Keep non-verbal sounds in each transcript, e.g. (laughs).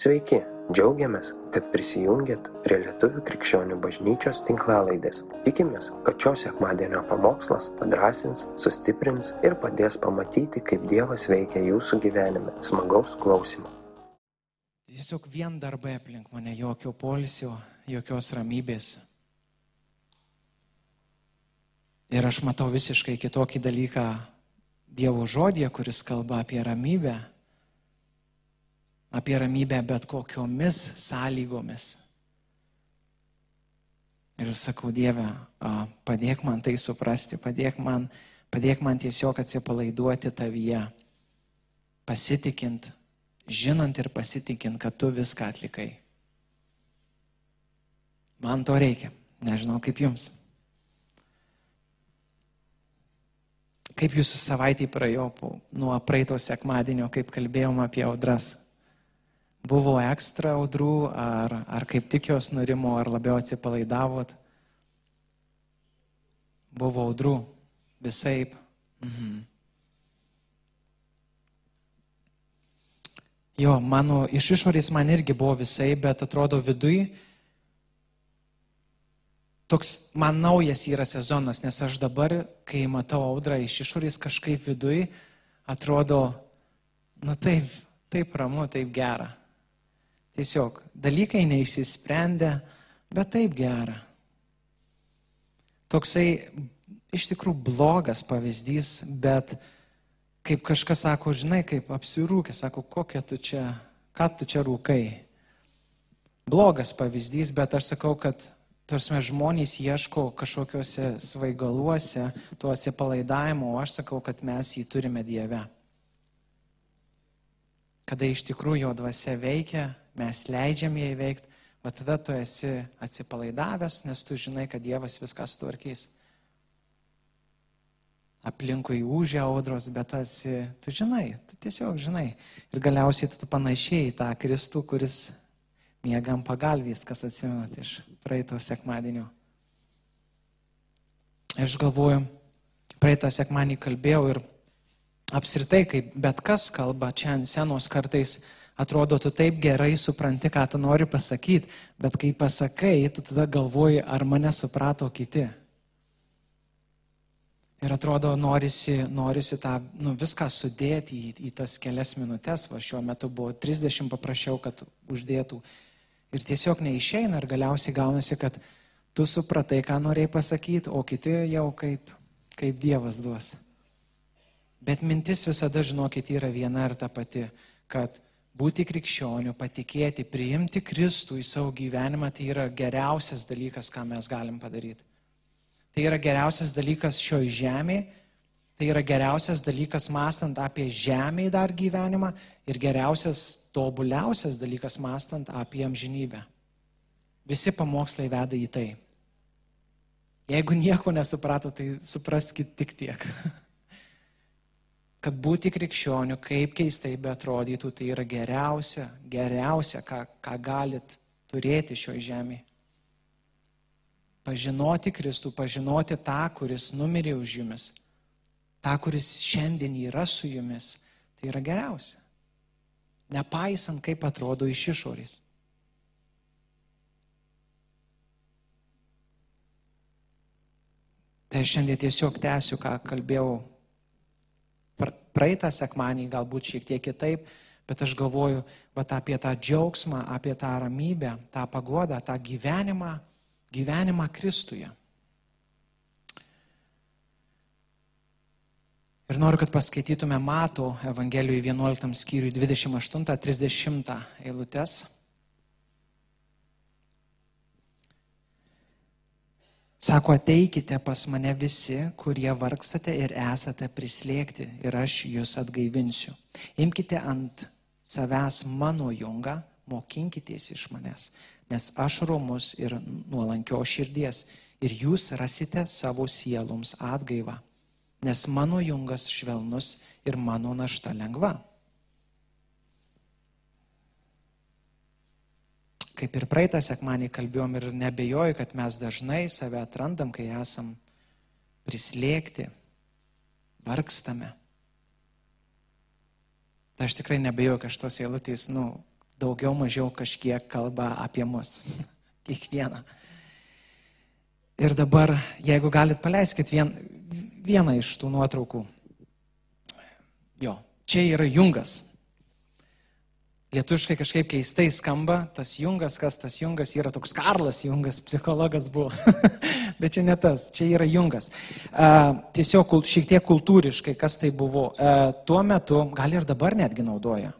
Sveiki, džiaugiamės, kad prisijungiat prie Lietuvų krikščionių bažnyčios tinklalaidės. Tikimės, kad šios sekmadienio pamokslas padrasins, sustiprins ir padės pamatyti, kaip Dievas veikia jūsų gyvenime. Smagaus klausimų. Tiesiog vien darbai aplink mane, jokio polisio, jokios ramybės. Ir aš matau visiškai kitokį dalyką Dievo žodėje, kuris kalba apie ramybę, apie ramybę bet kokiomis sąlygomis. Ir sakau, Dieve, padėk man tai suprasti, padėk man, padėk man tiesiog atsipalaiduoti tavyje, pasitikint, žinant ir pasitikint, kad tu viską atlikai. Man to reikia, nežinau kaip jums. Kaip jūsų savaitė praėjo nuo praeito sekmadienio, kaip kalbėjom apie audras? Buvo ekstra audrų, ar, ar kaip tik jos nurimo, ar labiau atsipalaidavot? Buvo audrų, visai. Mhm. Jo, mano iš išorės man irgi buvo visai, bet atrodo viduj toks man naujas yra sezonas, nes aš dabar, kai matau audrą iš išorės, kažkaip viduj atrodo, na taip, taip ramu, taip gera. Tiesiog dalykai neįsisprendė, bet taip gera. Toksai iš tikrųjų blogas pavyzdys, bet kaip kažkas sako, žinai, kaip apsirūkė, sako, kokia tu čia, ką tu čia rūkai. Blogas pavyzdys, bet aš sakau, kad Tarsi žmonės ieško kažkokiuose svaigaluose to atsipalaidavimo, o aš sakau, kad mes jį turime Dieve. Kada iš tikrųjų jo dvasia veikia, mes leidžiam ją įveikti, o tada tu esi atsipalaidavęs, nes tu žinai, kad Dievas viską sutvarkys. Aplinkui užia audros, bet esi, tu žinai, tu tiesiog žinai. Ir galiausiai tu panašiai į tą Kristų, kuris miegam pagalvys, kas atsimenat iš praeito sekmadienio. Aš galvoju, praeitą sekmanį kalbėjau ir apsirtai, kaip bet kas kalba čia ant senos kartais, atrodo, tu taip gerai supranti, ką tu nori pasakyti, bet kai pasakai, tu tada galvoji, ar mane suprato kiti. Ir atrodo, norisi, norisi tą, nu, viską sudėti į, į tas kelias minutės, va šiuo metu buvo 30, paprašiau, kad uždėtų ir tiesiog neišeina ir galiausiai gaunasi, kad tu supratai, ką norėjai pasakyti, o kiti jau kaip, kaip Dievas duos. Bet mintis visada, žinokit, yra viena ir ta pati, kad būti krikščioniu, patikėti, priimti Kristų į savo gyvenimą, tai yra geriausias dalykas, ką mes galim padaryti. Tai yra geriausias dalykas šioje žemėje Tai yra geriausias dalykas mąstant apie žemėje dar gyvenimą ir geriausias, tobuliausias dalykas mąstant apie amžinybę. Visi pamokslai veda į tai. Jeigu nieko nesuprato, tai supraskite tik tiek. (laughs) Kad būti krikščioniu, kaip keistai beatrodytų, tai yra geriausia, geriausia, ką, ką galit turėti šioje žemėje. Pažinoti Kristų, pažinoti tą, kuris numirė už jumis tą, kuris šiandien yra su jumis, tai yra geriausia. Nepaisant, kaip atrodo iš išorės. Tai šiandien tiesiog tęsiu, ką kalbėjau praeitą sekmanį, galbūt šiek tiek kitaip, bet aš galvoju vat, apie tą džiaugsmą, apie tą ramybę, tą pagodą, tą gyvenimą, gyvenimą Kristuje. Ir noriu, kad paskaitytume Mato Evangelijoje 11 skyriui 28-30 eilutes. Sako, ateikite pas mane visi, kurie vargstate ir esate prislėgti, ir aš jūs atgaivinsiu. Imkite ant savęs mano jungą, mokinkitės iš manęs, nes aš romus ir nuolankio širdies, ir jūs rasite savo sieloms atgaivą nes mano jungas švelnus ir mano našta lengva. Kaip ir praeitą sekmanį kalbėjom ir nebejoju, kad mes dažnai save atrandam, kai esam prislėgti, vargstame. Tai aš tikrai nebejoju, kad šitos eilutės, nu, daugiau mažiau kažkiek kalba apie mus. (laughs) Kiekvieną. Ir dabar, jeigu galit, paleiskit vien, vieną iš tų nuotraukų. Jo, čia yra jungas. Lietuviškai kažkaip keistai skamba, tas jungas, kas tas jungas yra toks Karlas jungas, psichologas buvo. (laughs) Bet čia ne tas, čia yra jungas. Tiesiog šiek tiek kultūriškai, kas tai buvo. Tuo metu, gal ir dabar netgi naudoja.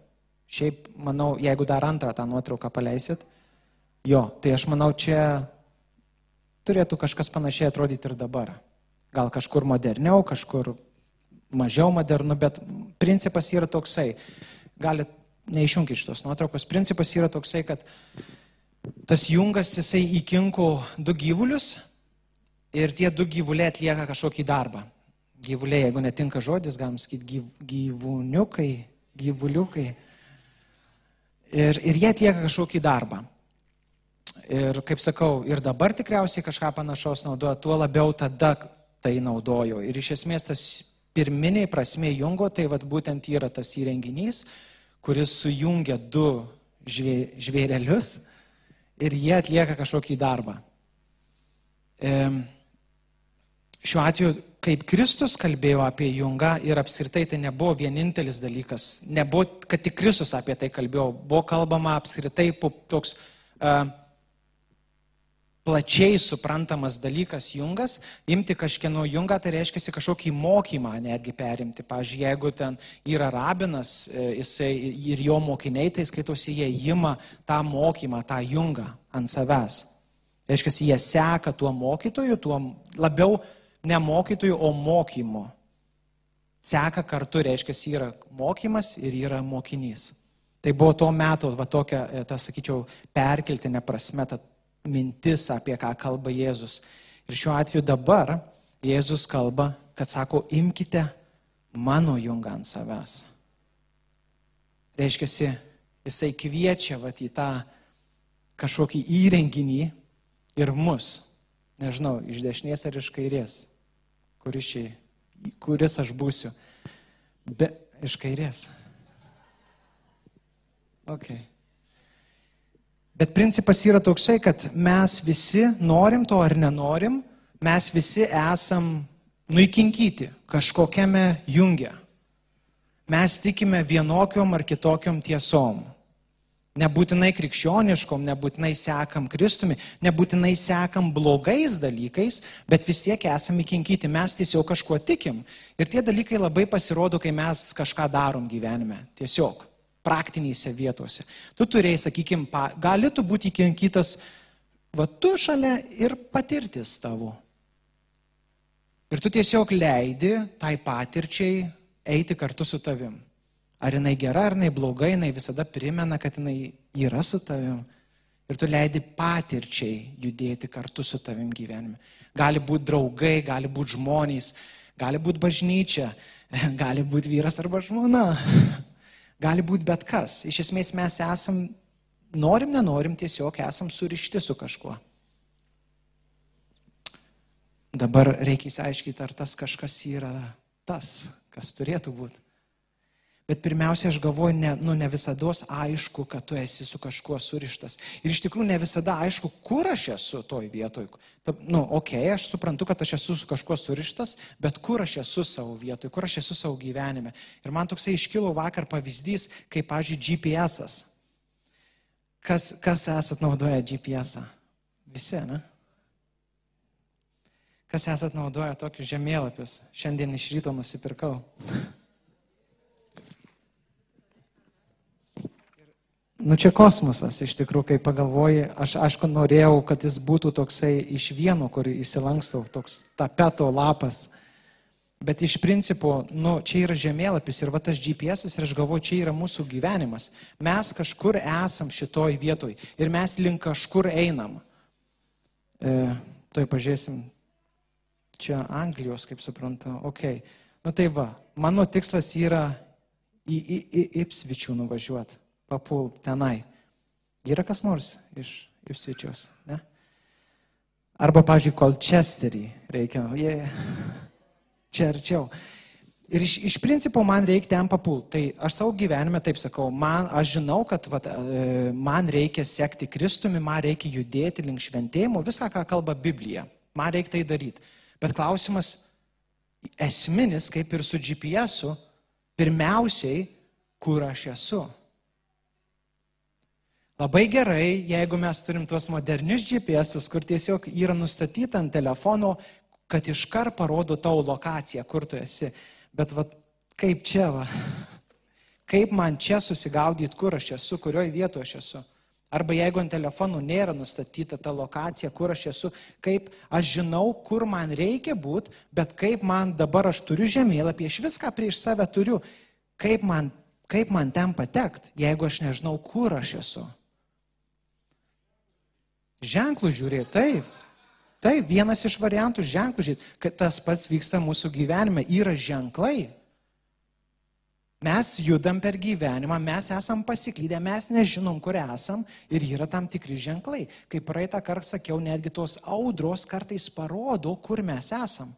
Šiaip, manau, jeigu dar antrą tą nuotrauką paleisit, jo, tai aš manau, čia turėtų kažkas panašiai atrodyti ir dabar. Gal kažkur moderniau, kažkur mažiau modernu, bet principas yra toksai. Galit neišjungti šitos nuotraukos. Principas yra toksai, kad tas jungas jisai įkinko du gyvulius ir tie du gyvuliai atlieka kažkokį darbą. Gyvuliai, jeigu netinka žodis, galim sakyti gyv, gyvūniukai, gyvuliukai. Ir, ir jie atlieka kažkokį darbą. Ir kaip sakau, ir dabar tikriausiai kažką panašaus naudoja, tuo labiau tada tai naudojo. Ir iš esmės tas pirminiai prasme jungo, tai vad būtent yra tas įrenginys, kuris sujungia du žvė, žvėrelius ir jie atlieka kažkokį darbą. E, šiuo atveju, kaip Kristus kalbėjo apie jungą ir apskritai tai nebuvo vienintelis dalykas, nebuvo, kad tik Kristus apie tai kalbėjo, buvo kalbama apskritai toks uh, plačiai suprantamas dalykas jungas, imti kažkieno jungą, tai reiškia kažkokį mokymą netgi perimti. Pavyzdžiui, jeigu ten yra rabinas e, jisai, ir jo mokiniai, tai skaitosi, jie ima tą mokymą, tą jungą ant savęs. Reiškia, jie seka tuo mokytoju, tuo labiau ne mokytoju, o mokymu. Seka kartu, reiškia, yra mokymas ir yra mokinys. Tai buvo tuo metu, va tokia, e, ta, sakyčiau, perkeltinė prasme, ta mintis, apie ką kalba Jėzus. Ir šiuo atveju dabar Jėzus kalba, kad sako, imkite mano jungą ant savęs. Reiškia, jisai kviečia vat, į tą kažkokį įrenginį ir mus, nežinau, iš dešinės ar iš kairės, kuris, čia, kuris aš būsiu. Be, iš kairės. Okay. Bet principas yra toksai, kad mes visi, norim to ar nenorim, mes visi esam nuikinkyti kažkokiame jungia. Mes tikime vienokiom ar kitokiom tiesom. Nebūtinai krikščioniškom, nebūtinai sekam Kristumi, nebūtinai sekam blogais dalykais, bet vis tiek esame įkinkyti, mes tiesiog kažkuo tikim. Ir tie dalykai labai pasirodo, kai mes kažką darom gyvenime. Tiesiog praktinėse vietose. Tu turėjai, sakykime, gali tu būti įkinkytas, va tu šalia ir patirtis tavo. Ir tu tiesiog leidi tai patirčiai eiti kartu su tavim. Ar jinai gera, ar jinai bloga, jinai visada primena, kad jinai yra su tavim. Ir tu leidi patirčiai judėti kartu su tavim gyvenime. Gali būti draugai, gali būti žmonės, gali būti bažnyčia, (laughs) gali būti vyras arba žmona. (laughs) Gali būti bet kas. Iš esmės mes esam, norim, nenorim, tiesiog esam surišti su kažkuo. Dabar reikia įsiaiškinti, ar tas kažkas yra tas, kas turėtų būti. Bet pirmiausia, aš galvoju, ne, nu, ne visada aišku, kad tu esi su kažkuo surištas. Ir iš tikrųjų ne visada aišku, kur aš esu toj vietoj. Ta, nu, okei, okay, aš suprantu, kad aš esu su kažkuo surištas, bet kur aš esu savo vietoj, kur aš esu savo gyvenime. Ir man toksai iškilo vakar pavyzdys, kaip, pavyzdžiui, GPS. -as. Kas, kas esat naudoję GPS? -ą? Visi, ne? Kas esat naudoję tokius žemėlapius? Šiandien iš ryto nusipirkau. (laughs) Nu čia kosmosas, iš tikrųjų, kai pagalvoji, aš aišku norėjau, kad jis būtų toksai iš vieno, kur įsilankstau, toks tapeto lapas. Bet iš principo, nu, čia yra žemėlapis ir va tas GPS ir aš galvoju, čia yra mūsų gyvenimas. Mes kažkur esam šitoj vietoj ir mes link kažkur einam. E, toj pažiūrėsim, čia Anglijos, kaip suprantu, ok. Nu tai va, mano tikslas yra į, į, į Ipsvičių nuvažiuoti papult tenai. Yra kas nors iš Ipsvičios, ne? Arba, pavyzdžiui, Kolčesterį reikia. Yeah. (laughs) Čia arčiau. Ir iš, iš principo man reikia ten papult. Tai aš savo gyvenime taip sakau, man, aš žinau, kad vat, e, man reikia sekti Kristumi, man reikia judėti link šventėjimo, viską, ką kalba Biblija. Man reikia tai daryti. Bet klausimas esminis, kaip ir su GPS, pirmiausiai, kur aš esu. Labai gerai, jeigu mes turim tuos modernius GPS, kur tiesiog yra nustatyta ant telefono, kad iškart parodo tavo lokaciją, kur tu esi. Bet va, kaip čia va? (laughs) Kaip man čia susigaudyti, kur aš esu, kurioje vietoje aš esu? Arba jeigu ant telefonų nėra nustatyta ta lokacija, kur aš esu, kaip aš žinau, kur man reikia būti, bet kaip man dabar aš turiu žemėlapį, aš viską prieš save turiu, kaip man, kaip man ten patekt, jeigu aš nežinau, kur aš esu. Ženklų žiūrėti, taip. Tai vienas iš variantų ženklų žiūrėti, kad tas pats vyksta mūsų gyvenime, yra ženklai. Mes judam per gyvenimą, mes esam pasiklydę, mes nežinom, kur esam ir yra tam tikri ženklai. Kaip praeitą kartą sakiau, netgi tos audros kartais parodo, kur mes esam.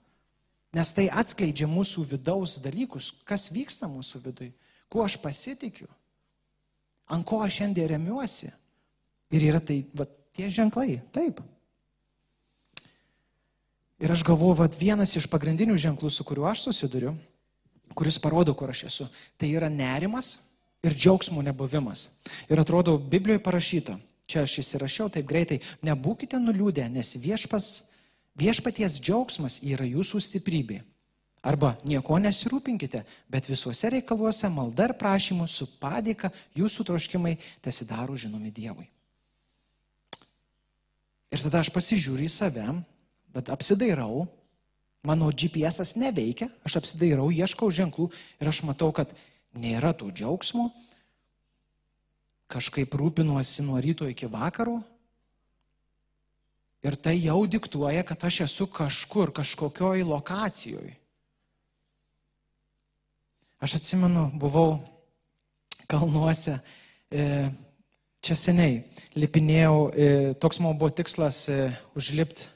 Nes tai atskleidžia mūsų vidaus dalykus, kas vyksta mūsų vidui, kuo aš pasitikiu, ant ko aš šiandien remiuosi. Ir yra tai, va, tie ženklai, taip. Ir aš galvoju, kad vienas iš pagrindinių ženklų, su kuriuo aš susiduriu, kuris parodo, kur aš esu, tai yra nerimas ir džiaugsmo nebuvimas. Ir atrodo, Biblijoje parašyta, čia aš įsirašiau taip greitai, nebūkite nuliūdę, nes viešpas, viešpaties džiaugsmas yra jūsų stiprybė. Arba nieko nesirūpinkite, bet visuose reikaluose malda ir prašymu su padėka jūsų troškimai tesidaro žinomi Dievui. Ir tada aš pasižiūriu į save bet apsidairau, mano GPS neveikia, aš apsidairau, ieškau ženklų ir aš matau, kad nėra to džiaugsmo, kažkaip rūpinuosi nuo ryto iki vakaro. Ir tai jau diktuoja, kad aš esu kažkur, kažkokioj lokacijoje. Aš atsimenu, buvau kalnuose, e, čia seniai, lipinėjau, e, toks mano buvo tikslas e, užlipti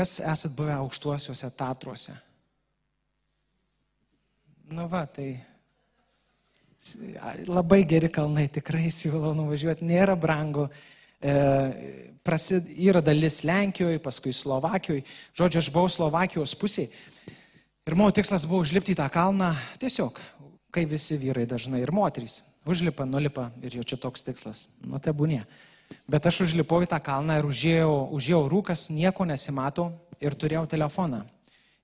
Kas esat buvę aukštuosiuose Tatruose? Nu va, tai labai geri kalnai, tikrai siūlau nuvažiuoti, nėra brangu. E, prasid, yra dalis Lenkijoje, paskui Slovakijoje. Žodžiu, aš buvau Slovakijos pusėje. Ir mano tikslas buvo užlipti į tą kalną tiesiog, kai visi vyrai dažnai ir moterys. Užlipa, nulipa ir jau čia toks tikslas. Nu, te būnė. Bet aš užlipau į tą kalną ir užėjau, užėjau rūkas, nieko nesimato ir turėjau telefoną.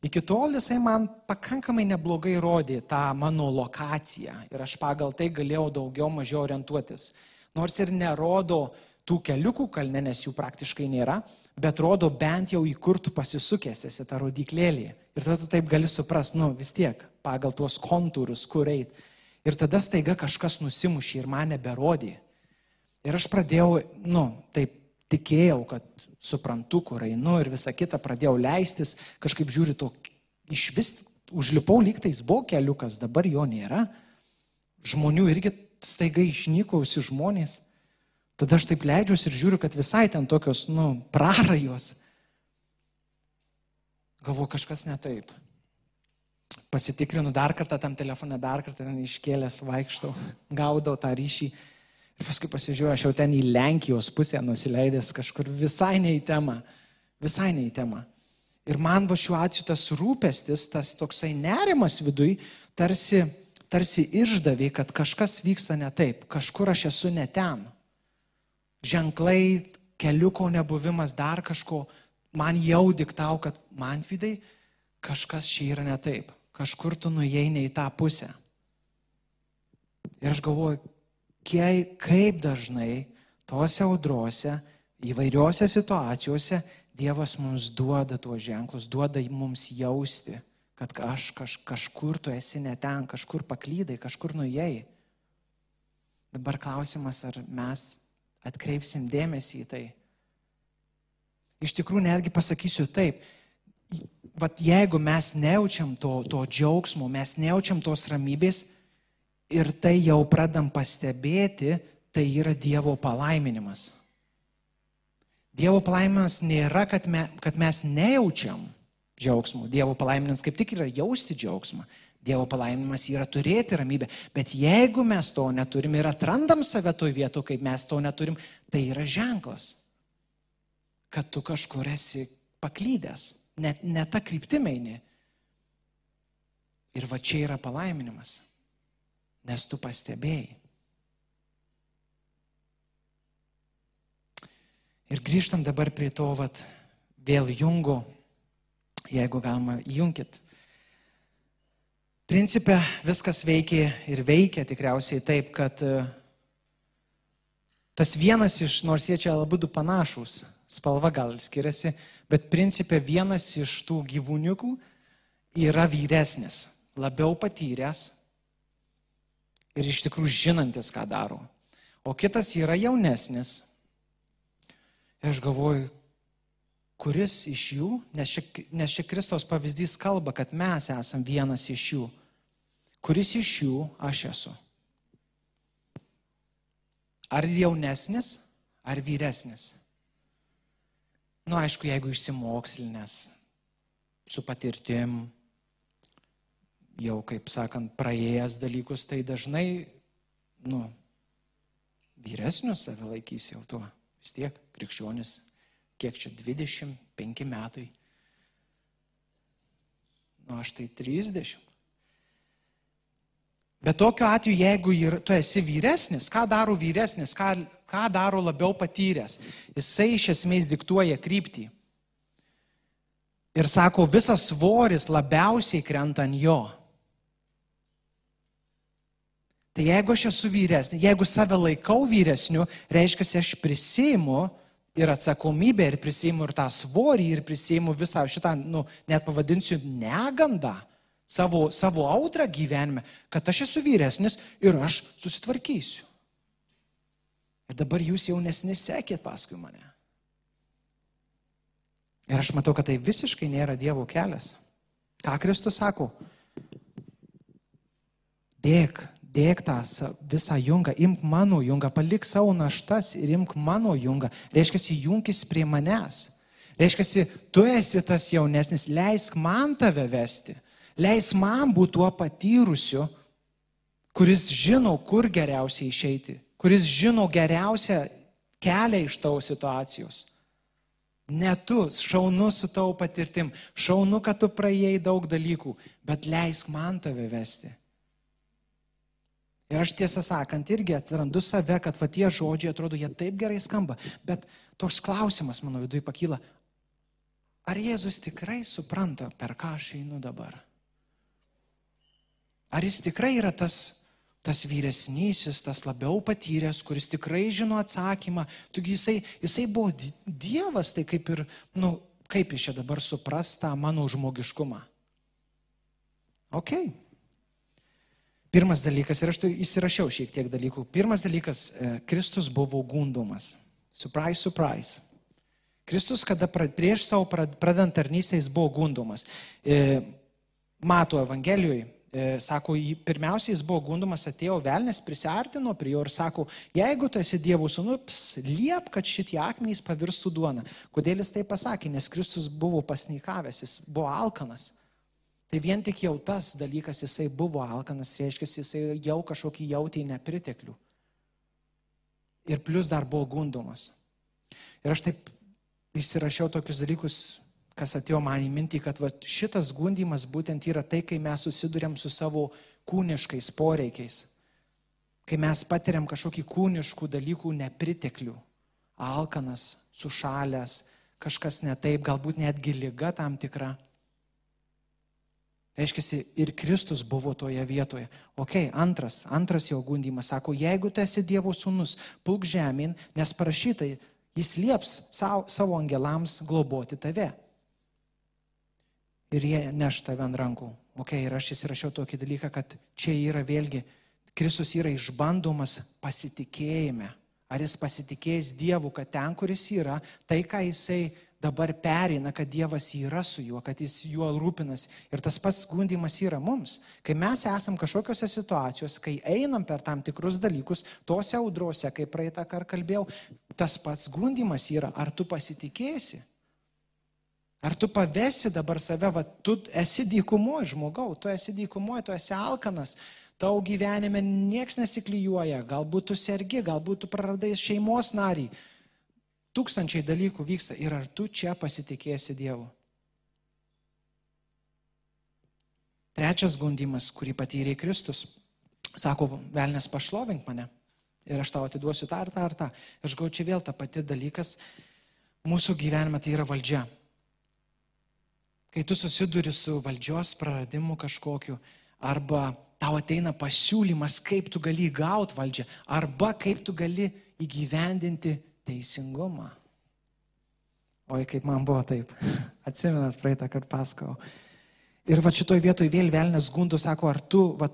Iki tol jisai man pakankamai neblogai rodė tą mano lokaciją ir aš pagal tai galėjau daugiau mažiau orientuotis. Nors ir nerodo tų keliukų kalne, nes jų praktiškai nėra, bet rodo bent jau į kur tu pasisukęs esi tą rodiklėlį. Ir tada tu taip gali suprasti, nu vis tiek, pagal tuos kontūrus, kur eit. Ir tada staiga kažkas nusimušė ir man neberodė. Ir aš pradėjau, nu, taip tikėjau, kad suprantu, kur einu ir visą kitą pradėjau leistis, kažkaip žiūri to, iš vis užlipau lygtais buvo keliukas, dabar jo nėra. Žmonių irgi staiga išnykausi žmonės. Tada aš taip leidžiuosi ir žiūriu, kad visai ten tokios, nu, prarajos. Galvoju, kažkas ne taip. Pasitikrinu dar kartą tam telefoną, dar kartą ten iškėlęs vaikštau, gaudau tą ryšį. Ir paskui pasižiūrėjau, aš jau ten į Lenkijos pusę nusileidęs kažkur visai ne į temą. Visai ne į temą. Ir man va šiuo atveju tas rūpestis, tas toksai nerimas viduj, tarsi, tarsi išdavė, kad kažkas vyksta ne taip, kažkur aš esu ne ten. Ženklai, keliuko nebuvimas, dar kažko, man jau diktau, kad man vidai kažkas čia yra ne taip. Kažkur tu nuėjai į tą pusę. Ir aš galvoju, kaip dažnai tose audrose, įvairiose situacijose Dievas mums duoda tuos ženklus, duoda mums jausti, kad aš kaž, kažkur tu esi ne ten, kažkur paklydai, kažkur nuėjai. Dabar klausimas, ar mes atkreipsim dėmesį į tai. Iš tikrųjų, netgi pasakysiu taip, Vat jeigu mes nejaučiam to, to džiaugsmo, mes nejaučiam tos ramybės, ir tai jau pradam pastebėti, tai yra Dievo palaiminimas. Dievo palaiminimas nėra, kad, me, kad mes nejaučiam džiaugsmo. Dievo palaiminimas kaip tik yra jausti džiaugsmą. Dievo palaiminimas yra turėti ramybę. Bet jeigu mes to neturim ir atrandam save toj vietu, kaip mes to neturim, tai yra ženklas, kad tu kažkur esi paklydęs, net ne ta kryptimeini. Ir va čia yra palaiminimas, nes tu pastebėjai. Ir grįžtam dabar prie to, vat, vėl jungo, jeigu galima, junkit. Principė viskas veikia ir veikia tikriausiai taip, kad e, tas vienas iš, nors jie čia labai du panašus, spalva gal skiriasi, bet principė vienas iš tų gyvūniukų yra vyresnis, labiau patyręs ir iš tikrųjų žinantis, ką daro. O kitas yra jaunesnis. Ir aš galvoju, kuris iš jų, nes čia, nes čia Kristaus pavyzdys kalba, kad mes esam vienas iš jų, kuris iš jų aš esu. Ar jaunesnis, ar vyresnis? Nu, aišku, jeigu išsimokslinės, su patirtim, jau, kaip sakant, praėjęs dalykus, tai dažnai, nu, vyresnius save laikys jau tuo. Vis tiek, krikščionis kiek čia 25 metai. Nu, aš tai 30. Bet tokiu atveju, jeigu ir, tu esi vyresnis, ką daro vyresnis, ką, ką daro labiau patyręs, jisai iš esmės diktuoja kryptį. Ir sako, visas svoris labiausiai krenta ant jo. Tai jeigu aš esu vyresnis, jeigu save laikau vyresniu, reiškia, aš prisimu ir atsakomybę, ir prisiimu ir tą svorį, ir prisiimu visą šitą, nu, net pavadinsiu, negandą savo, savo audrą gyvenime, kad aš esu vyresnis ir aš susitvarkysiu. Ir dabar jūs jaunesni sekėt paskui mane. Ir aš matau, kad tai visiškai nėra Dievo kelias. Ką Kristus sako? Dėk dėk tą visą jungą, imk mano jungą, palik savo naštas ir imk mano jungą. Reiškia, junkis prie manęs. Reiškia, tu esi tas jaunesnis, leisk man tave vesti. Leisk man būti tuo patyrusiu, kuris žino, kur geriausiai išeiti, kuris žino geriausią kelią iš tavo situacijos. Ne tu, šaunu su tavo patirtim, šaunu, kad tu praėjai daug dalykų, bet leisk man tave vesti. Ir aš tiesą sakant irgi atrandu save, kad va tie žodžiai atrodo, jie taip gerai skamba, bet toks klausimas mano viduje pakyla, ar Jėzus tikrai supranta, per ką aš einu dabar? Ar jis tikrai yra tas, tas vyresnysis, tas labiau patyręs, kuris tikrai žino atsakymą, tugi jisai, jisai buvo Dievas, tai kaip ir, na, nu, kaip jis čia dabar supras tą mano žmogiškumą? Ok, Pirmas dalykas, ir aš tu įsirašiau šiek tiek dalykų. Pirmas dalykas, e, Kristus buvo gundomas. Surprise, surprise. Kristus, kada prieš savo pradant tarnystę, jis buvo gundomas. E, Mato Evangelijoje, sako, pirmiausia, jis buvo gundomas, atėjo velnės, prisartino prie jo ir sako, jeigu tu esi Dievo sūnus, liep, kad šitie akmenys pavirstų duona. Kodėl jis tai pasakė? Nes Kristus buvo pasnikavęs, jis buvo alkanas. Tai vien tik jau tas dalykas, jisai buvo alkanas, reiškia, jisai jau kažkokį jautė nepriteklių. Ir plus dar buvo gundomas. Ir aš taip išsirašiau tokius dalykus, kas atėjo man į mintį, kad va, šitas gundimas būtent yra tai, kai mes susidurėm su savo kūniškais poreikiais. Kai mes patiriam kažkokį kūniškų dalykų nepriteklių. Alkanas, sušalęs, kažkas ne taip, galbūt netgi lyga tam tikra. Reiškia, ir Kristus buvo toje vietoje. Ok, antras, antras jo gundymas sako, jeigu tu esi Dievo sūnus, pulk žemyn, nes parašytai, jis lieps savo, savo angelams globoti tave. Ir jie neš tave ant rankų. Ok, ir aš įsirašiau tokį dalyką, kad čia yra vėlgi, Kristus yra išbandomas pasitikėjime. Ar jis pasitikės Dievu, kad ten, kur jis yra, tai, ką jisai dabar perina, kad Dievas yra su juo, kad jis juo rūpinas. Ir tas pats gundimas yra mums. Kai mes esam kažkokiose situacijose, kai einam per tam tikrus dalykus, tose audrose, kaip praeitą kartą kalbėjau, tas pats gundimas yra, ar tu pasitikėsi. Ar tu pavesi dabar save, va, tu esi dykumoje žmogau, tu esi dykumoje, tu esi alkanas, tau gyvenime nieks nesiklyjuoja, galbūt tu sergi, galbūt tu praradai šeimos narį. Tūkstančiai dalykų vyksta ir ar tu čia pasitikėsi Dievu? Trečias gundimas, kurį patyrė Kristus. Sako, velnės pašlovink mane ir aš tau atiduosiu tą ar tą ar tą. Aš gau čia vėl tą patį dalykas. Mūsų gyvenime tai yra valdžia. Kai tu susiduri su valdžios praradimu kažkokiu, arba tau ateina pasiūlymas, kaip tu gali gauti valdžią, arba kaip tu gali įgyvendinti teisingumą. Oi, kaip man buvo taip. (laughs) Atsimenat, praeitą kartą pasakau. Ir va šitoj vietoj vėl velnės gundų sako, ar tu, va,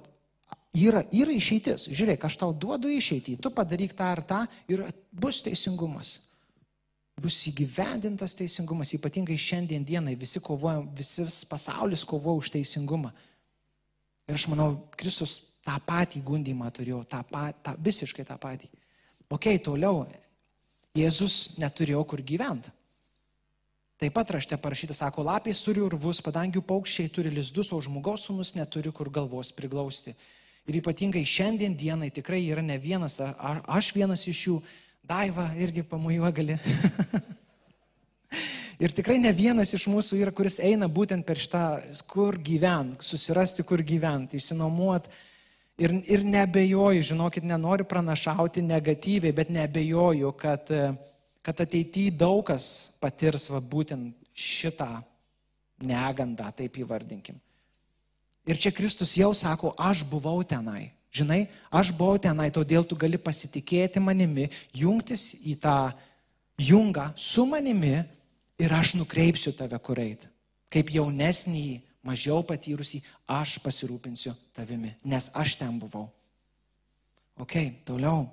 yra, yra išeitis. Žiūrėk, aš tau duodu išeitį, tu padaryk tą ar tą ir bus teisingumas bus įgyvendintas teisingumas, ypatingai šiandien dienai visi kovojam, visas pasaulis kovoja už teisingumą. Ir aš manau, Kristus tą patį gundymą turėjo, tą, tą, visiškai tą patį. Ok, toliau, Jėzus neturėjo kur gyventi. Taip pat rašte parašyta, sako, lapės turi urvus, padangių paukščiai turi lizdus, o žmogaus sunus neturi kur galvos priglausti. Ir ypatingai šiandien dienai tikrai yra ne vienas, ar aš vienas iš jų, Daiva irgi pamujuo gali. (laughs) Ir tikrai ne vienas iš mūsų yra, kuris eina būtent per šitą, kur gyvent, susirasti, kur gyventi, įsinomuot. Ir, ir nebejoju, žinokit, nenoriu pranašauti negatyviai, bet nebejoju, kad, kad ateityje daug kas patirs va, būtent šitą negandą, taip įvardinkim. Ir čia Kristus jau sako, aš buvau tenai. Žinai, aš buvau tenai, todėl tu gali pasitikėti manimi, jungtis į tą jungą su manimi ir aš nukreipsiu tave kur eiti. Kaip jaunesnį, mažiau patyrusį, aš pasirūpinsiu tavimi, nes aš ten buvau. Ok, toliau.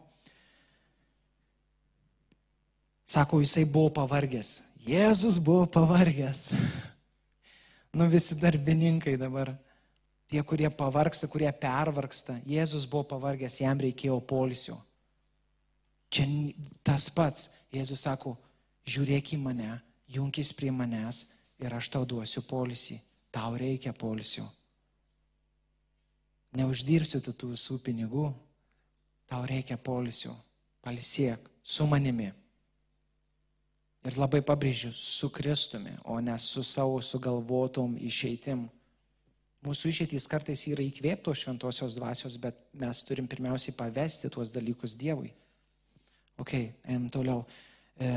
Sako, jisai buvo pavargęs. Jėzus buvo pavargęs. (laughs) nu visi darbininkai dabar tie, kurie pavargsta, kurie pervargsta. Jėzus buvo pavargęs, jam reikėjo polisio. Čia tas pats. Jėzus sako, žiūrėk į mane, junkis prie manęs ir aš tau duosiu polisį. Tau reikia polisio. Neuždirbsi tu tų visų pinigų, tau reikia polisio. Palisiek su manimi. Ir labai pabrėžiu, su Kristumi, o ne su savo sugalvotom išeitim. Mūsų išeitys kartais yra įkvėptos šventosios dvasios, bet mes turim pirmiausiai pavesti tuos dalykus Dievui. Ok, em, toliau. E,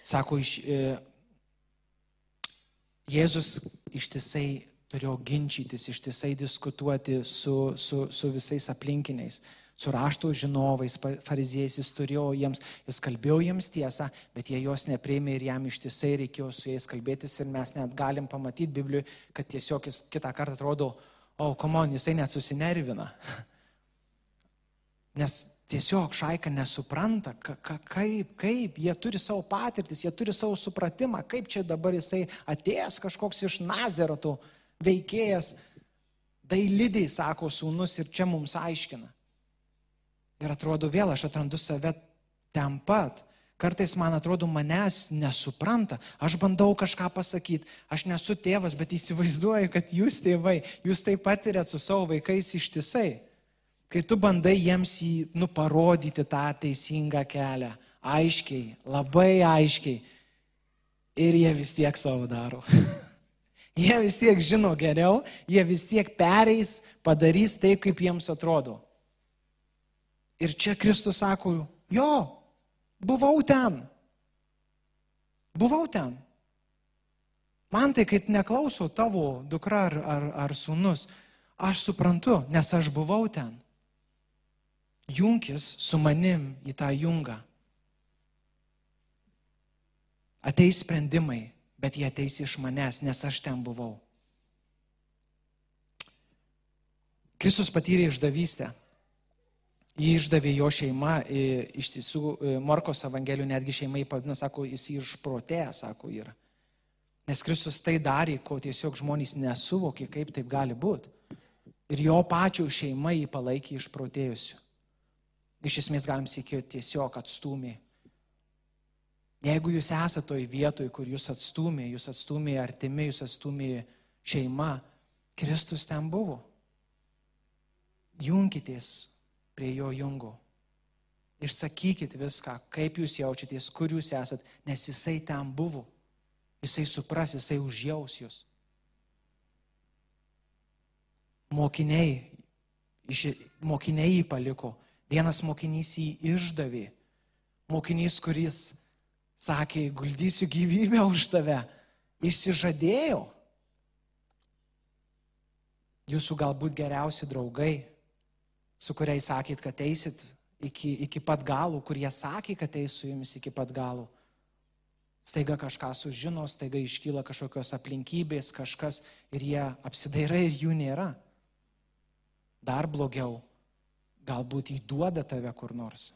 sako, iš, e, Jėzus ištisai turėjo ginčytis, ištisai diskutuoti su, su, su visais aplinkiniais su rašto žinovais, fariziejais, jis turėjo jiems, jis kalbėjo jiems tiesą, bet jie jos neprieimė ir jam ištisai reikėjo su jais kalbėtis ir mes net galim pamatyti Biblijoje, kad tiesiog jis kitą kartą atrodo, o, oh, komon, jisai net susinervina. (laughs) Nes tiesiog šaika nesupranta, ka, ka, kaip, kaip, jie turi savo patirtis, jie turi savo supratimą, kaip čia dabar jisai atėjęs kažkoks iš Nazeroto veikėjas, dailidai, sako sūnus, ir čia mums aiškina. Ir atrodo vėl aš atrandu save ten pat. Kartais man atrodo, manęs nesupranta. Aš bandau kažką pasakyti. Aš nesu tėvas, bet įsivaizduoju, kad jūs tėvai, jūs taip patirėt su savo vaikais ištisai. Kai tu bandai jiems į, nu, parodyti tą teisingą kelią. Aiškiai, labai aiškiai. Ir jie vis tiek savo daro. (laughs) jie vis tiek žino geriau, jie vis tiek pereis, padarys taip, kaip jiems atrodo. Ir čia Kristus sako, jo, buvau ten. Buvau ten. Man tai, kai neklauso tavo dukra ar, ar, ar sunus, aš suprantu, nes aš buvau ten. Junkis su manim į tą jungą. Ateis sprendimai, bet jie ateis iš manęs, nes aš ten buvau. Kristus patyrė išdavystę. Jį išdavė jo šeima, iš tiesų Morkos Evangelijų netgi šeimai pavadina, sako, jis išprotėja, sako, yra. Nes Kristus tai darė, ko tiesiog žmonės nesuvokė, kaip taip gali būti. Ir jo pačių šeima jį palaikė išprotėjusiu. Iš esmės galim sakyti, tiesiog atstumė. Jeigu jūs esate toj vietoj, kur jūs atstumė, jūs atstumė artimi, jūs atstumė šeima, Kristus ten buvo. Junkitės prie jo jungo. Ir sakykit viską, kaip jūs jaučiatės, kur jūs esat, nes jisai ten buvo. Jisai supras, jisai užjaus jūs. Mokiniai, mokiniai jį paliko. Vienas mokinys jį išdavė. Mokinys, kuris sakė, guldysiu gyvybę už tave, išsižadėjo. Jūsų galbūt geriausi draugai, su kuriais sakėt, kad eisit iki, iki pat galų, kurie sakė, kad eis su jumis iki pat galų. Staiga kažką sužino, staiga iškyla kažkokios aplinkybės, kažkas ir jie apsidairai ir jų nėra. Dar blogiau, galbūt įduoda tave kur nors.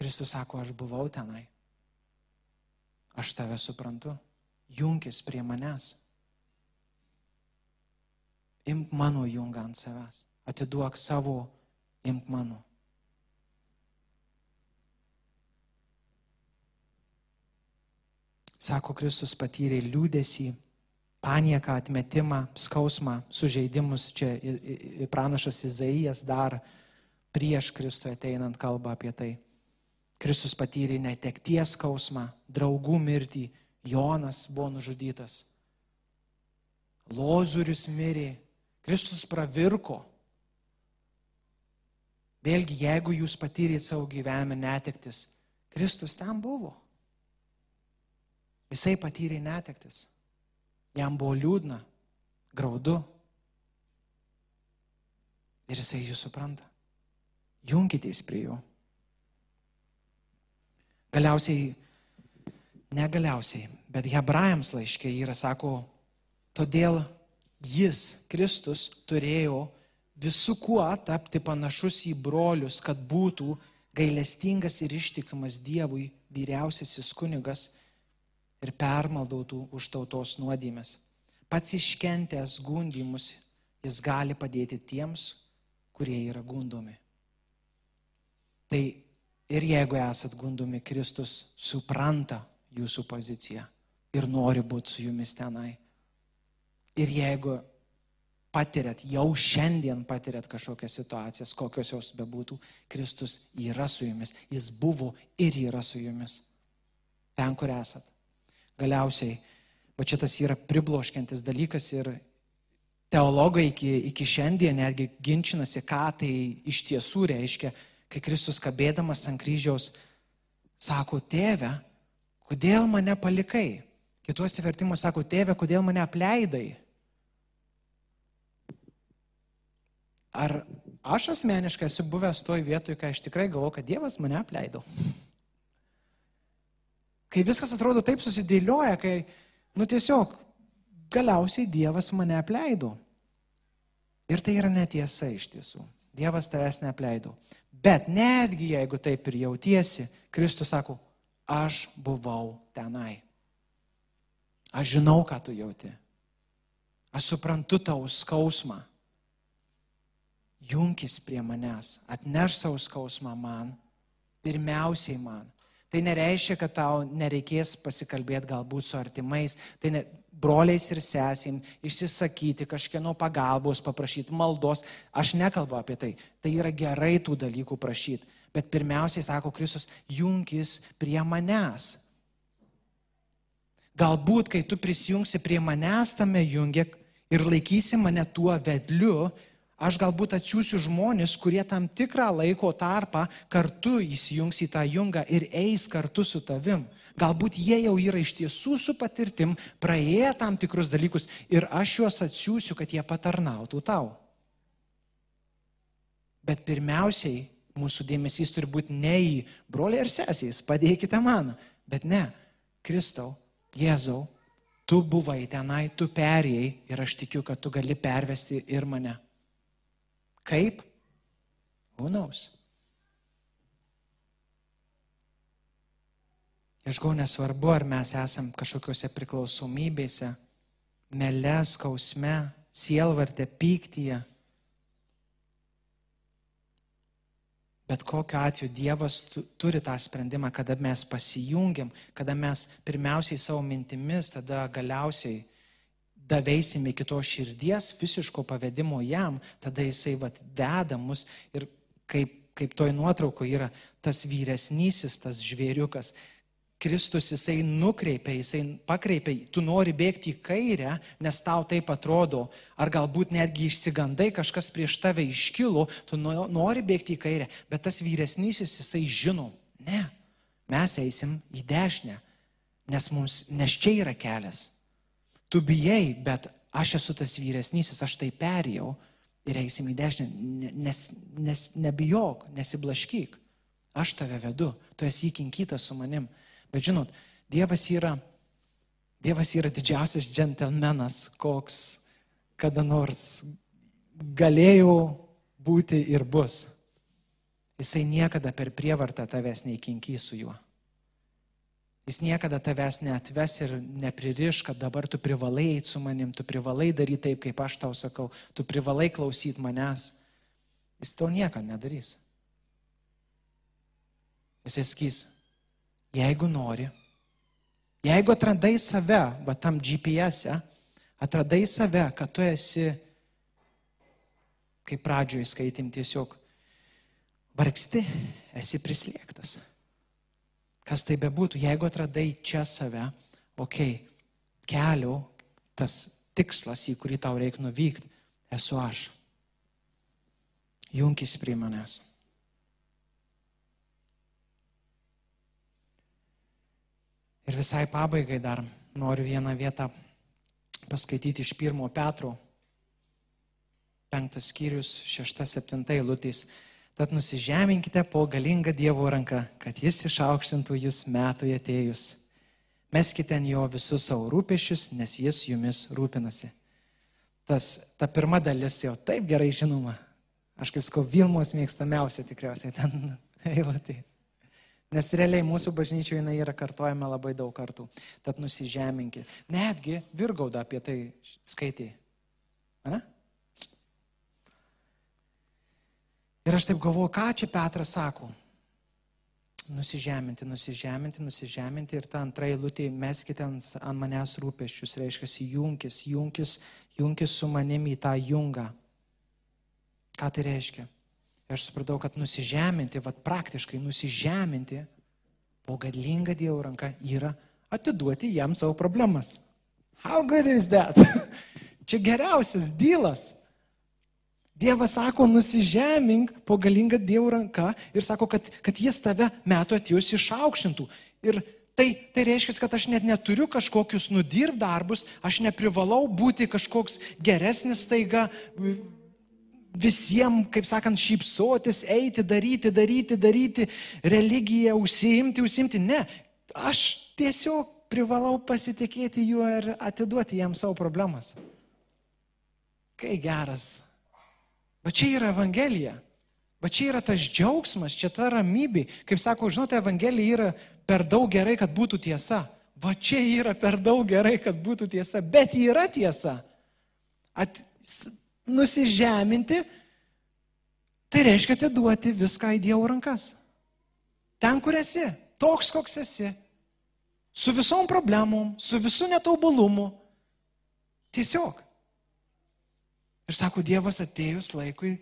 Kristus sako, aš buvau tenai. Aš tave suprantu. Junkis prie manęs. Imk mano jungą ant savęs. Atiduok savo imk mano. Sako, Kristus patyrė liūdėsi, panieką, atmetimą, skausmą, sužeidimus. Čia pranašas Izaijas dar prieš Kristų ateinant kalba apie tai. Kristus patyrė netekties skausmą, draugų mirtį, Jonas buvo nužudytas. Lozurius mirė, Kristus pravirko, Vėlgi, jeigu jūs patyrėt savo gyvenime netektis, Kristus ten buvo. Jisai patyrė netektis. Jam buvo liūdna, graudu. Ir jisai jūs supranta. Junkitės prie jo. Galiausiai, negaliausiai, bet hebrajams laiškė yra, sako, todėl jis, Kristus, turėjo visų kuo tapti panašus į brolius, kad būtų gailestingas ir ištikimas Dievui vyriausiasis kunigas ir permaldautų už tautos nuodėmės. Pats iškentęs gundimus, jis gali padėti tiems, kurie yra gundomi. Tai ir jeigu esat gundomi, Kristus supranta jūsų poziciją ir nori būti su jumis tenai. Ir jeigu patiriat, jau šiandien patiriat kažkokias situacijas, kokios jos bebūtų, Kristus yra su jumis, jis buvo ir yra su jumis. Ten, kur esat. Galiausiai, va čia tas yra pribloškiantis dalykas ir teologai iki, iki šiandien netgi ginčinasi, ką tai iš tiesų reiškia, kai Kristus kabėdamas ant kryžiaus sako, tėve, kodėl mane palikai? Kituose vertimuose sako, tėve, kodėl mane apleidai? Ar aš asmeniškai esu buvęs toj vietoj, kai aš tikrai galvoju, kad Dievas mane apleido? Kai viskas atrodo taip susidėlioja, kai, nu tiesiog, galiausiai Dievas mane apleido. Ir tai yra netiesa iš tiesų. Dievas tavęs neapleido. Bet netgi jeigu taip ir jautiesi, Kristus sako, aš buvau tenai. Aš žinau, ką tu jauti. Aš suprantu tau skausmą junkis prie manęs, atneš savo skausmą man, pirmiausiai man. Tai nereiškia, kad tau nereikės pasikalbėti galbūt su artimais, tai ne, broliais ir sesim, išsisakyti, kažkieno pagalbos, paprašyti maldos. Aš nekalbu apie tai. Tai yra gerai tų dalykų prašyti. Bet pirmiausiai, sako Kristus, junkis prie manęs. Galbūt, kai tu prisijungsi prie manęs tame jungia ir laikysi mane tuo vedliu, aš galbūt atsiųsiu žmonės, kurie tam tikrą laiko tarpą kartu įsijungs į tą jungą ir eis kartu su tavim. Galbūt jie jau yra iš tiesų su patirtim, praėję tam tikrus dalykus ir aš juos atsiųsiu, kad jie patarnautų tau. Bet pirmiausiai mūsų dėmesys turi būti ne į broliai ir sesės, padėkite man, bet ne, Kristau, Jėzau, tu buvai tenai, tu perėjai ir aš tikiu, kad tu gali pervesti ir mane. Kaip? Unaus. Aš gau nesvarbu, ar mes esam kažkokiuose priklausomybėse, mele, skausme, sielvartė, pyktyje. Bet kokiu atveju Dievas turi tą sprendimą, kada mes pasijungiam, kada mes pirmiausiai savo mintimis, tada galiausiai daveisim iki to širdies visiško pavedimo jam, tada jisai vat, veda mus ir kaip, kaip toj nuotraukoje yra tas vyresnysis, tas žvėriukas, Kristus jisai nukreipia, jisai pakreipia, tu nori bėgti į kairę, nes tau taip atrodo, ar galbūt netgi išsigandai, kažkas prieš tave iškilo, tu nori bėgti į kairę, bet tas vyresnysis jisai žino, ne, mes eisim į dešinę, nes, mums, nes čia yra kelias. Tu bijai, bet aš esu tas vyresnysis, aš tai perėjau ir eisim į dešinę, nes, nes nebijok, nesiblaškyk. Aš tave vedu, tu esi įkinkytas su manim. Bet žinot, Dievas yra, Dievas yra didžiausias džentelmenas, koks kada nors galėjo būti ir bus. Jisai niekada per prievartą tavęs neįkinkys su juo. Jis niekada tavęs neatves ir nepririš, kad dabar tu privalai eiti su manim, tu privalai daryti taip, kaip aš tau sakau, tu privalai klausyti manęs. Jis to niekada nedarys. Jis sakys, jeigu nori, jeigu atradai save, va tam GPS, e, atradai save, kad tu esi, kaip pradžioje skaitėm, tiesiog vargsti, esi prislėgtas. Kas tai bebūtų, jeigu atradai čia save, okei, okay, kelio, tas tikslas, į kurį tau reikia nuvykti, esu aš. Junkis prie manęs. Ir visai pabaigai dar noriu vieną vietą paskaityti iš pirmo Petro, penktas skyrius, šešta, septinta eilutės. Tad nusižeminkite po galingą Dievo ranką, kad jis išaukštintų jūs metų atėjus. Meskite ant jo visus savo rūpešius, nes jis jumis rūpinasi. Tas, ta pirma dalis jau taip gerai žinoma. Aš kaip skau, Vilmos mėgstamiausia tikriausiai ten (laughs) eilutė. Nes realiai mūsų bažnyčioje jinai yra kartojama labai daug kartų. Tad nusižeminkit. Netgi Virgauda apie tai skaitė. Ane? Ir aš taip galvoju, ką čia Petras sako. Nusižeminti, nusižeminti, nusižeminti ir tą antrą eilutę meskite ant, ant manęs rūpeščius, reiškia, junkis, junkis, junkis su manimi į tą jungą. Ką tai reiškia? aš supratau, kad nusižeminti, vad praktiškai nusižeminti po gadlingą Dievo ranką yra atiduoti jam savo problemas. How good is that? (laughs) Čia geriausias dylas. Dievas sako, nusižemink po galingą Dievo ranką ir sako, kad, kad jis tave metų atėjus išaukštintų. Ir tai, tai reiškia, kad aš net neturiu kažkokius nudirb darbus, aš neprivalau būti kažkoks geresnis taiga, visiems, kaip sakant, šypsotis, eiti, daryti, daryti, daryti, religiją, užsiimti, užsiimti. Ne, aš tiesiog privalau pasitikėti juo ir atiduoti jam savo problemas. Kai geras. Va čia yra Evangelija. Va čia yra tas džiaugsmas, čia ta ramybė. Kaip sako, žinote, Evangelija yra per daug gerai, kad būtų tiesa. Va čia yra per daug gerai, kad būtų tiesa, bet yra tiesa. At, nusižeminti, tai reiškia atiduoti viską į Dievo rankas. Ten, kur esi, toks, koks esi, su visom problemom, su visų netobulumu. Tiesiog. Ir sako, Dievas atėjus laikui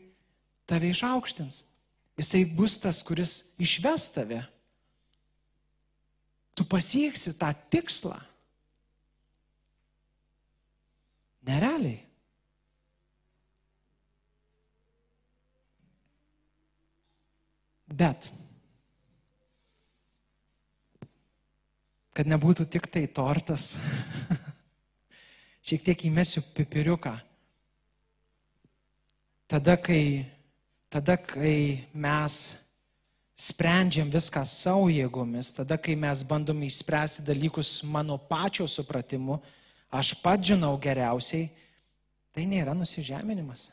tave išaukštins. Jisai bus tas, kuris išves tave. Tu pasieksi tą tikslą. Nerealiai. Bet, kad nebūtų tik tai tortas, (laughs) šiek tiek įmesiu pipiriuką. Tada, kai, tada, kai mes sprendžiam viską savo jėgomis, tada, kai mes bandom įspręsti dalykus mano pačio supratimu, aš pat žinau geriausiai, tai nėra nusižeminimas.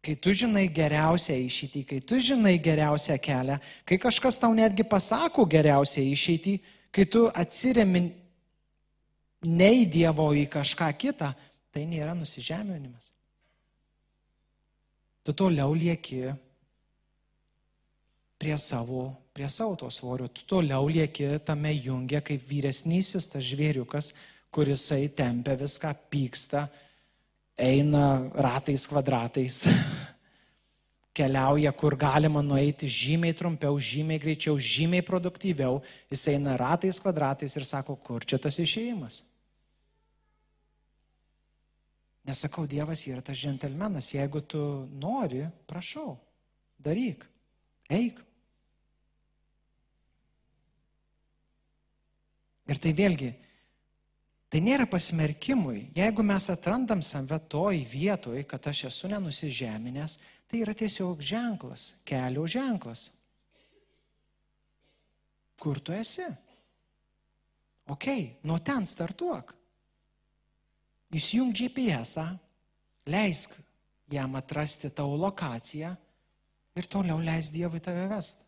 Kai tu žinai geriausią išeitį, kai tu žinai geriausią kelią, kai kažkas tau netgi pasako geriausią išeitį, kai tu atsiremi ne į Dievo, į kažką kitą, tai nėra nusižeminimas. Tu toliau lieki prie savo, prie savo to svorio. Tu toliau lieki tame jungia kaip vyresnysis tas žvėriukas, kurisai tempia viską, pyksta, eina ratais kvadratais, (laughs) keliauja, kur galima nueiti žymiai trumpiau, žymiai greičiau, žymiai produktyviau, jis eina ratais kvadratais ir sako, kur čia tas išėjimas. Nesakau, Dievas yra tas džentelmenas, jeigu tu nori, prašau, daryk, eik. Ir tai vėlgi, tai nėra pasmerkimui. Jeigu mes atrandam save toj vietoj, kad aš esu nenusižeminęs, tai yra tiesiog ženklas, kelio ženklas. Kur tu esi? Ok, nuo ten startuok. Įsijung GPS, leisk jam atrasti tavo lokaciją ir toliau leis Dievui tave vest.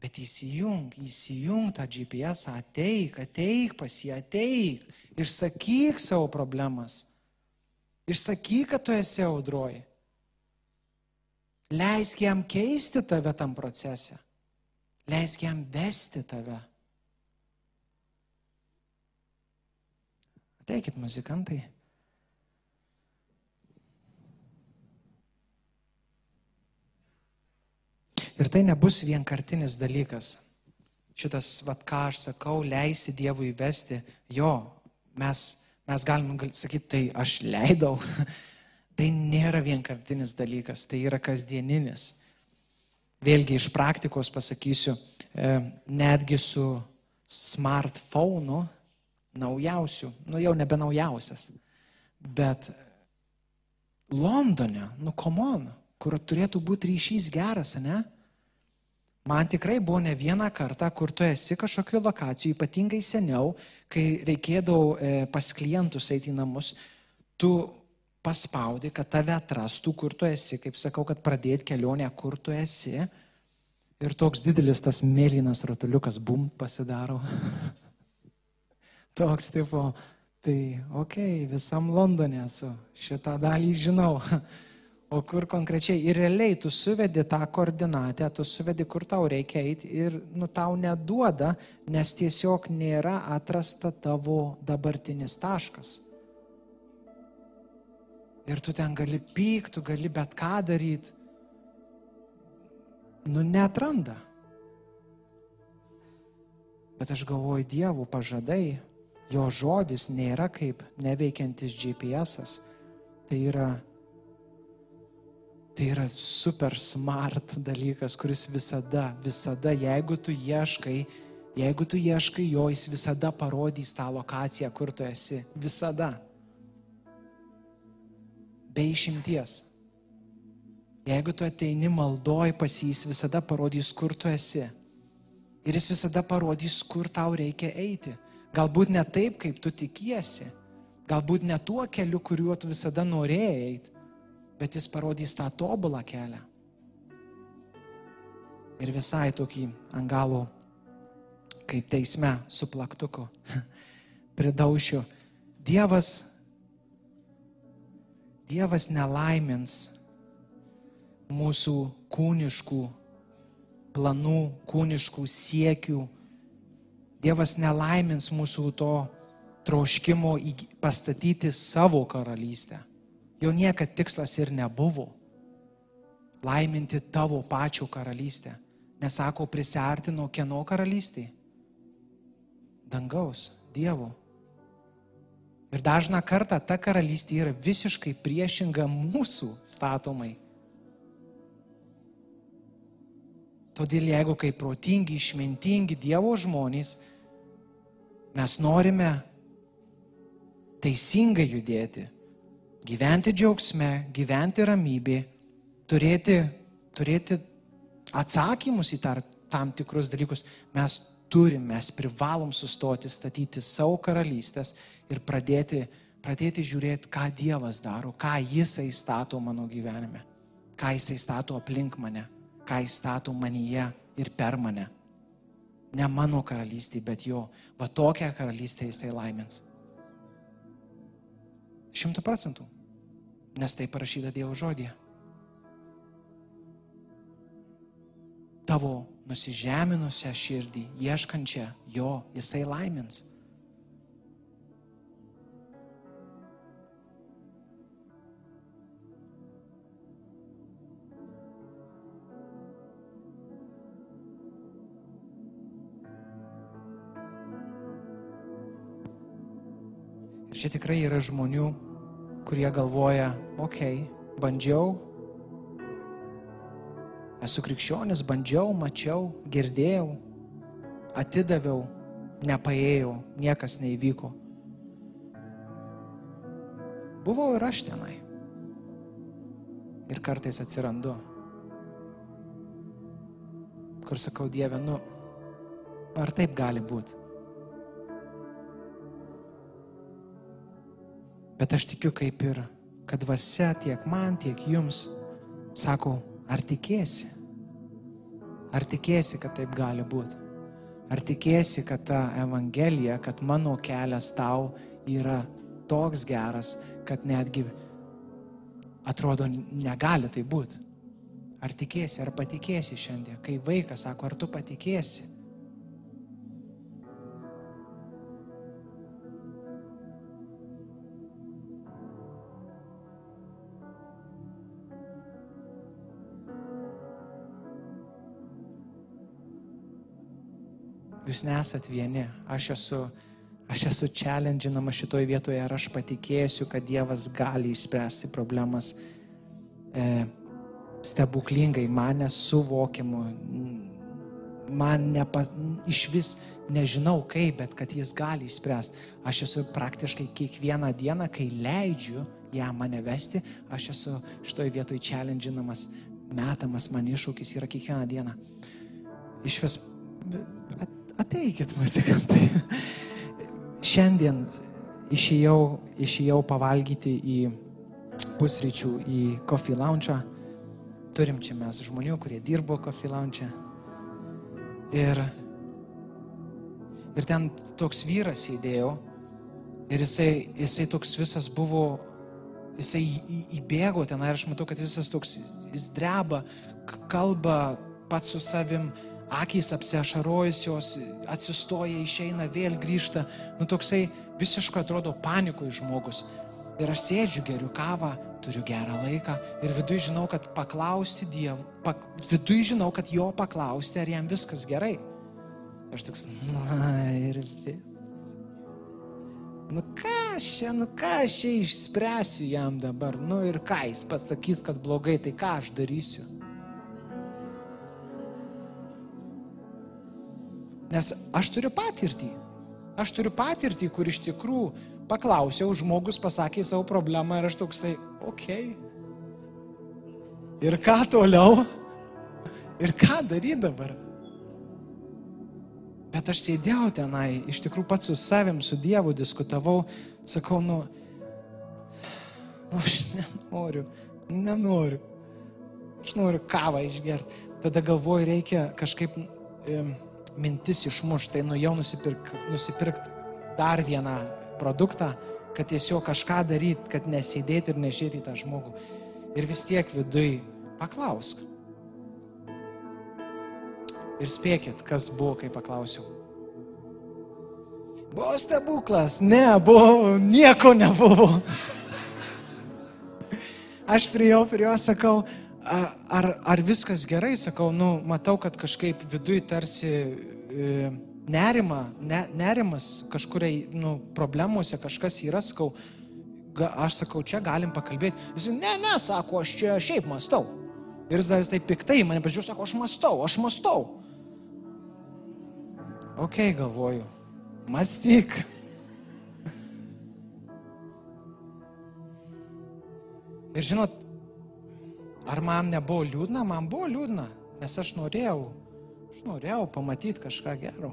Bet įsijung, įsijung tą GPS, ateik, ateik pas jį, ateik ir sakyk savo problemas. Ir sakyk, kad tu esi audroji. Leisk jam keisti tave tam procese. Leisk jam vesti tave. Ateikit muzikantai. Ir tai nebus vienkartinis dalykas. Šitas, vad ką aš sakau, leisi Dievui įvesti, jo, mes, mes galim sakyti, tai aš leidau. (laughs) tai nėra vienkartinis dalykas, tai yra kasdieninis. Vėlgi iš praktikos pasakysiu, e, netgi su smartphone naujausių, nu jau nebe naujausias, bet Londone, nu komon, kur turėtų būti ryšys geras, ne? Man tikrai buvo ne vieną kartą, kur tu esi kažkokio lokacijų, ypatingai seniau, kai reikėdavo e, pas klientus eiti į namus, tu paspaudi, kad tave atrastų, kur tu esi, kaip sakau, kad pradėti kelionę, kur tu esi. Ir toks didelis tas mėlynas rotuliukas, bum, pasidaro. (laughs) Toks tipo, tai okei, okay, visam Londone esu, šitą dalį žinau. (laughs) O kur konkrečiai? Ir realiai tu suvedi tą koordinatę, tu suvedi, kur tau reikia eiti ir nu, tau neduoda, nes tiesiog nėra atrasta tavo dabartinis taškas. Ir tu ten gali pykti, tu gali bet ką daryti. Nu, netranda. Bet aš galvoju, dievų pažadai, jo žodis nėra kaip neveikiantis GPS. Tai yra, tai yra super smart dalykas, kuris visada, visada, jeigu tu ieškai, jeigu tu ieškai jo, jis visada parodys tą lokaciją, kur tu esi. Visada. Be išimties. Jeigu tu ateini maldoj pas jį, jis visada parodys, kur tu esi. Ir jis visada parodys, kur tau reikia eiti. Galbūt ne taip, kaip tu tikiesi. Galbūt ne tuo keliu, kuriuo tu visada norėjai eiti. Bet jis parodys tą tobulą kelią. Ir visai tokį angalų, kaip teisme, su plaktuku (laughs) pridaušiu. Dievas, Dievas nelaimins mūsų kūniškų planų, kūniškų siekių, Dievas nelaimins mūsų to troškimo pastatyti savo karalystę. Jo niekad tikslas ir nebuvo laiminti tavo pačių karalystę. Nesako, prisartino kieno karalystė? Dangaus, Dievo. Ir dažna kartą ta karalystė yra visiškai priešinga mūsų statomai. Todėl jeigu kaip protingi, išmintingi Dievo žmonės, Mes norime teisingai judėti, gyventi džiaugsme, gyventi ramybė, turėti, turėti atsakymus į tar, tam tikrus dalykus. Mes turim, mes privalom sustoti, statyti savo karalystės ir pradėti, pradėti žiūrėti, ką Dievas daro, ką Jisai stato mano gyvenime, ką Jisai stato aplink mane, ką Jis stato manyje ir per mane. Ne mano karalystė, bet jo. Va tokią karalystę jisai laimins. Šimtų procentų. Nes tai parašyta Dievo žodėje. tavo nusižeminusią širdį, ieškančią jo, jisai laimins. Čia tikrai yra žmonių, kurie galvoja, okei, okay, bandžiau, esu krikščionis, bandžiau, mačiau, girdėjau, atidaviau, nepaėjau, niekas neįvyko. Buvau ir aš tenai. Ir kartais atsirandu. Kur sakau, Dieve, nu, ar taip gali būti? Bet aš tikiu kaip ir, kad dvasia tiek man, tiek jums sako, ar tikėsi? Ar tikėsi, kad taip gali būti? Ar tikėsi, kad ta Evangelija, kad mano kelias tau yra toks geras, kad netgi atrodo negali tai būti? Ar tikėsi, ar patikėsi šiandien? Kai vaikas sako, ar tu patikėsi? Jūs nesat vieni. Aš esu, aš esu challenginama šitoje vietoje ir aš patikėsiu, kad Dievas gali išspręsti problemas e, stebuklingai, man nesuvokiamu, man nepa, iš vis nežinau kaip, bet kad Jis gali išspręsti. Aš esu praktiškai kiekvieną dieną, kai leidžiu jam mane vesti, aš esu šitoje vietoje challenginamas, metamas man iššūkis yra kiekvieną dieną. Iš vis ateikit muzikantai. Šiandien išėjau, išėjau pavalgyti į pusryčių į Coffee Lounge. Turim čia mes žmonių, kurie dirbo Coffee Lounge. Ir, ir ten toks vyras sėdėjo ir jisai, jisai toks visas buvo, jisai įbėgo ten ir aš matau, kad visas toks, jis dreba, kalba pats su savim, akys apsiašarojusios, atsistoja, išeina, vėl grįžta. Nu toksai visiškai atrodo panikoje žmogus. Ir aš sėdžiu, geriu kavą, turiu gerą laiką ir viduje žinau, kad paklausti Dievą, pak, viduje žinau, kad jo paklausti, ar jam viskas gerai. Aš toks, na ir vėl. Nu ką aš čia, nu ką aš čia išspręsiu jam dabar, nu ir ką jis pasakys, kad blogai, tai ką aš darysiu. Nes aš turiu patirtį. Aš turiu patirtį, kur iš tikrųjų paklausiau, žmogus pasakė savo problemą ir aš toksai, okei. Okay. Ir ką toliau? Ir ką daryti dabar? Bet aš sėdėjau tenai, iš tikrųjų pats su savim, su Dievu diskutavau, sakau, nu, nu aš nenoriu, nenoriu. Aš noriu kavą išgerti. Tada galvoju, reikia kažkaip... E, mintis išmuš, tai nuėjau nusipirk, nusipirkti dar vieną produktą, kad tiesiog kažką daryti, kad nesėdėti ir nežiūrėti į tą žmogų. Ir vis tiek viduj paklausk. Ir spėkit, kas buvo, kai paklausiau. Buvo stebuklas, ne, buvo, nieko nebuvo. Aš prie jo, prie jo sakau, ar, ar viskas gerai, sakau, nu, matau, kad kažkaip viduj tarsi e, nerima, ne, nerimas kažkuriai, nu, problemuose kažkas yra, sakau, ga, aš sakau, čia galim pakalbėti. Jis, ne, ne, sako, aš čia šiaip mastau. Ir jis dar vis taip piktai mane pažiūrėjo, sako, aš mastau, aš mastau. Ok, galvoju, mąstyk. (laughs) Ir žinot, Ar man nebuvo liūdna? Man buvo liūdna, nes aš norėjau, aš norėjau pamatyti kažką gero.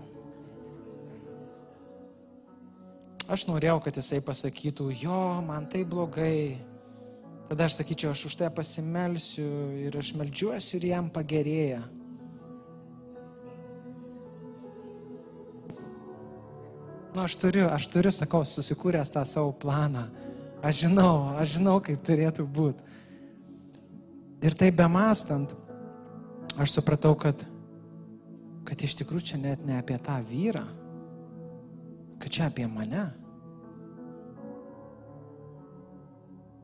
Aš norėjau, kad jisai pasakytų, jo, man tai blogai. Tada aš sakyčiau, aš už tai pasimelsiu ir aš melžiuosi ir jam pagerėja. Nu, aš turiu, aš turiu, sakau, susikūręs tą savo planą. Aš žinau, aš žinau, kaip turėtų būti. Ir tai bemastant, aš supratau, kad kad iš tikrųjų čia net ne apie tą vyrą, kad čia apie mane.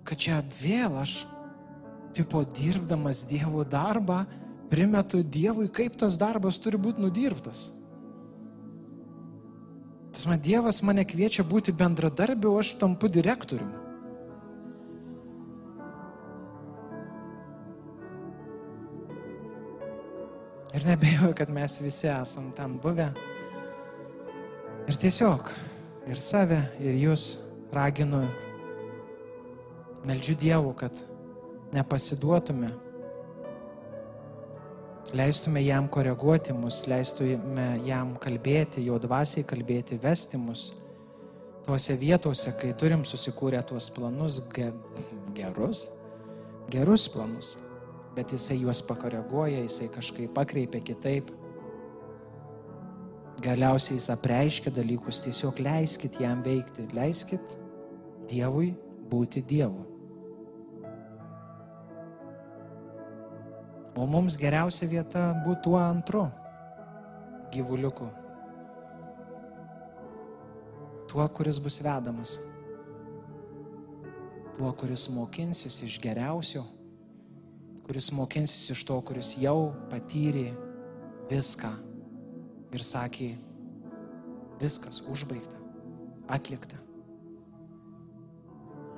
Kad čia vėl aš, tipo, dirbdamas Dievo darbą, primetu Dievui, kaip tas darbas turi būti nudirbtas. Tas man Dievas mane kviečia būti bendradarbiu, aš tampu direktoriumi. Ir nebejoju, kad mes visi esam ten buvę. Ir tiesiog ir save, ir jūs raginu, meldžiu Dievu, kad nepasiduotume, leistume jam koreguoti mus, leistume jam kalbėti, jo dvasiai kalbėti, vesti mus tuose vietose, kai turim susikūrę tuos planus ge, gerus, gerus planus bet jisai juos pakoreguoja, jisai kažkaip pakreipia kitaip. Galiausiai jis apreiškia dalykus, tiesiog leiskit jam veikti, leiskit Dievui būti Dievu. O mums geriausia vieta būtų antru gyvuliuku. Tuo, kuris bus vedamas. Tuo, kuris mokinsis iš geriausio kuris mokinsis iš to, kuris jau patyrė viską ir sakė, viskas užbaigta, atlikta.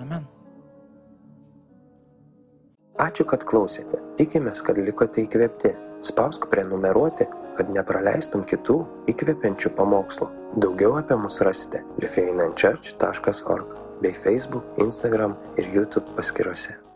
Amen. Ačiū, kad klausėte. Tikimės, kad likote įkvėpti. Spausk prenumeruoti, kad nepraleistum kitų įkvepiančių pamokslų. Daugiau apie mus rasite lifeinanchurch.org bei Facebook, Instagram ir YouTube paskiruose.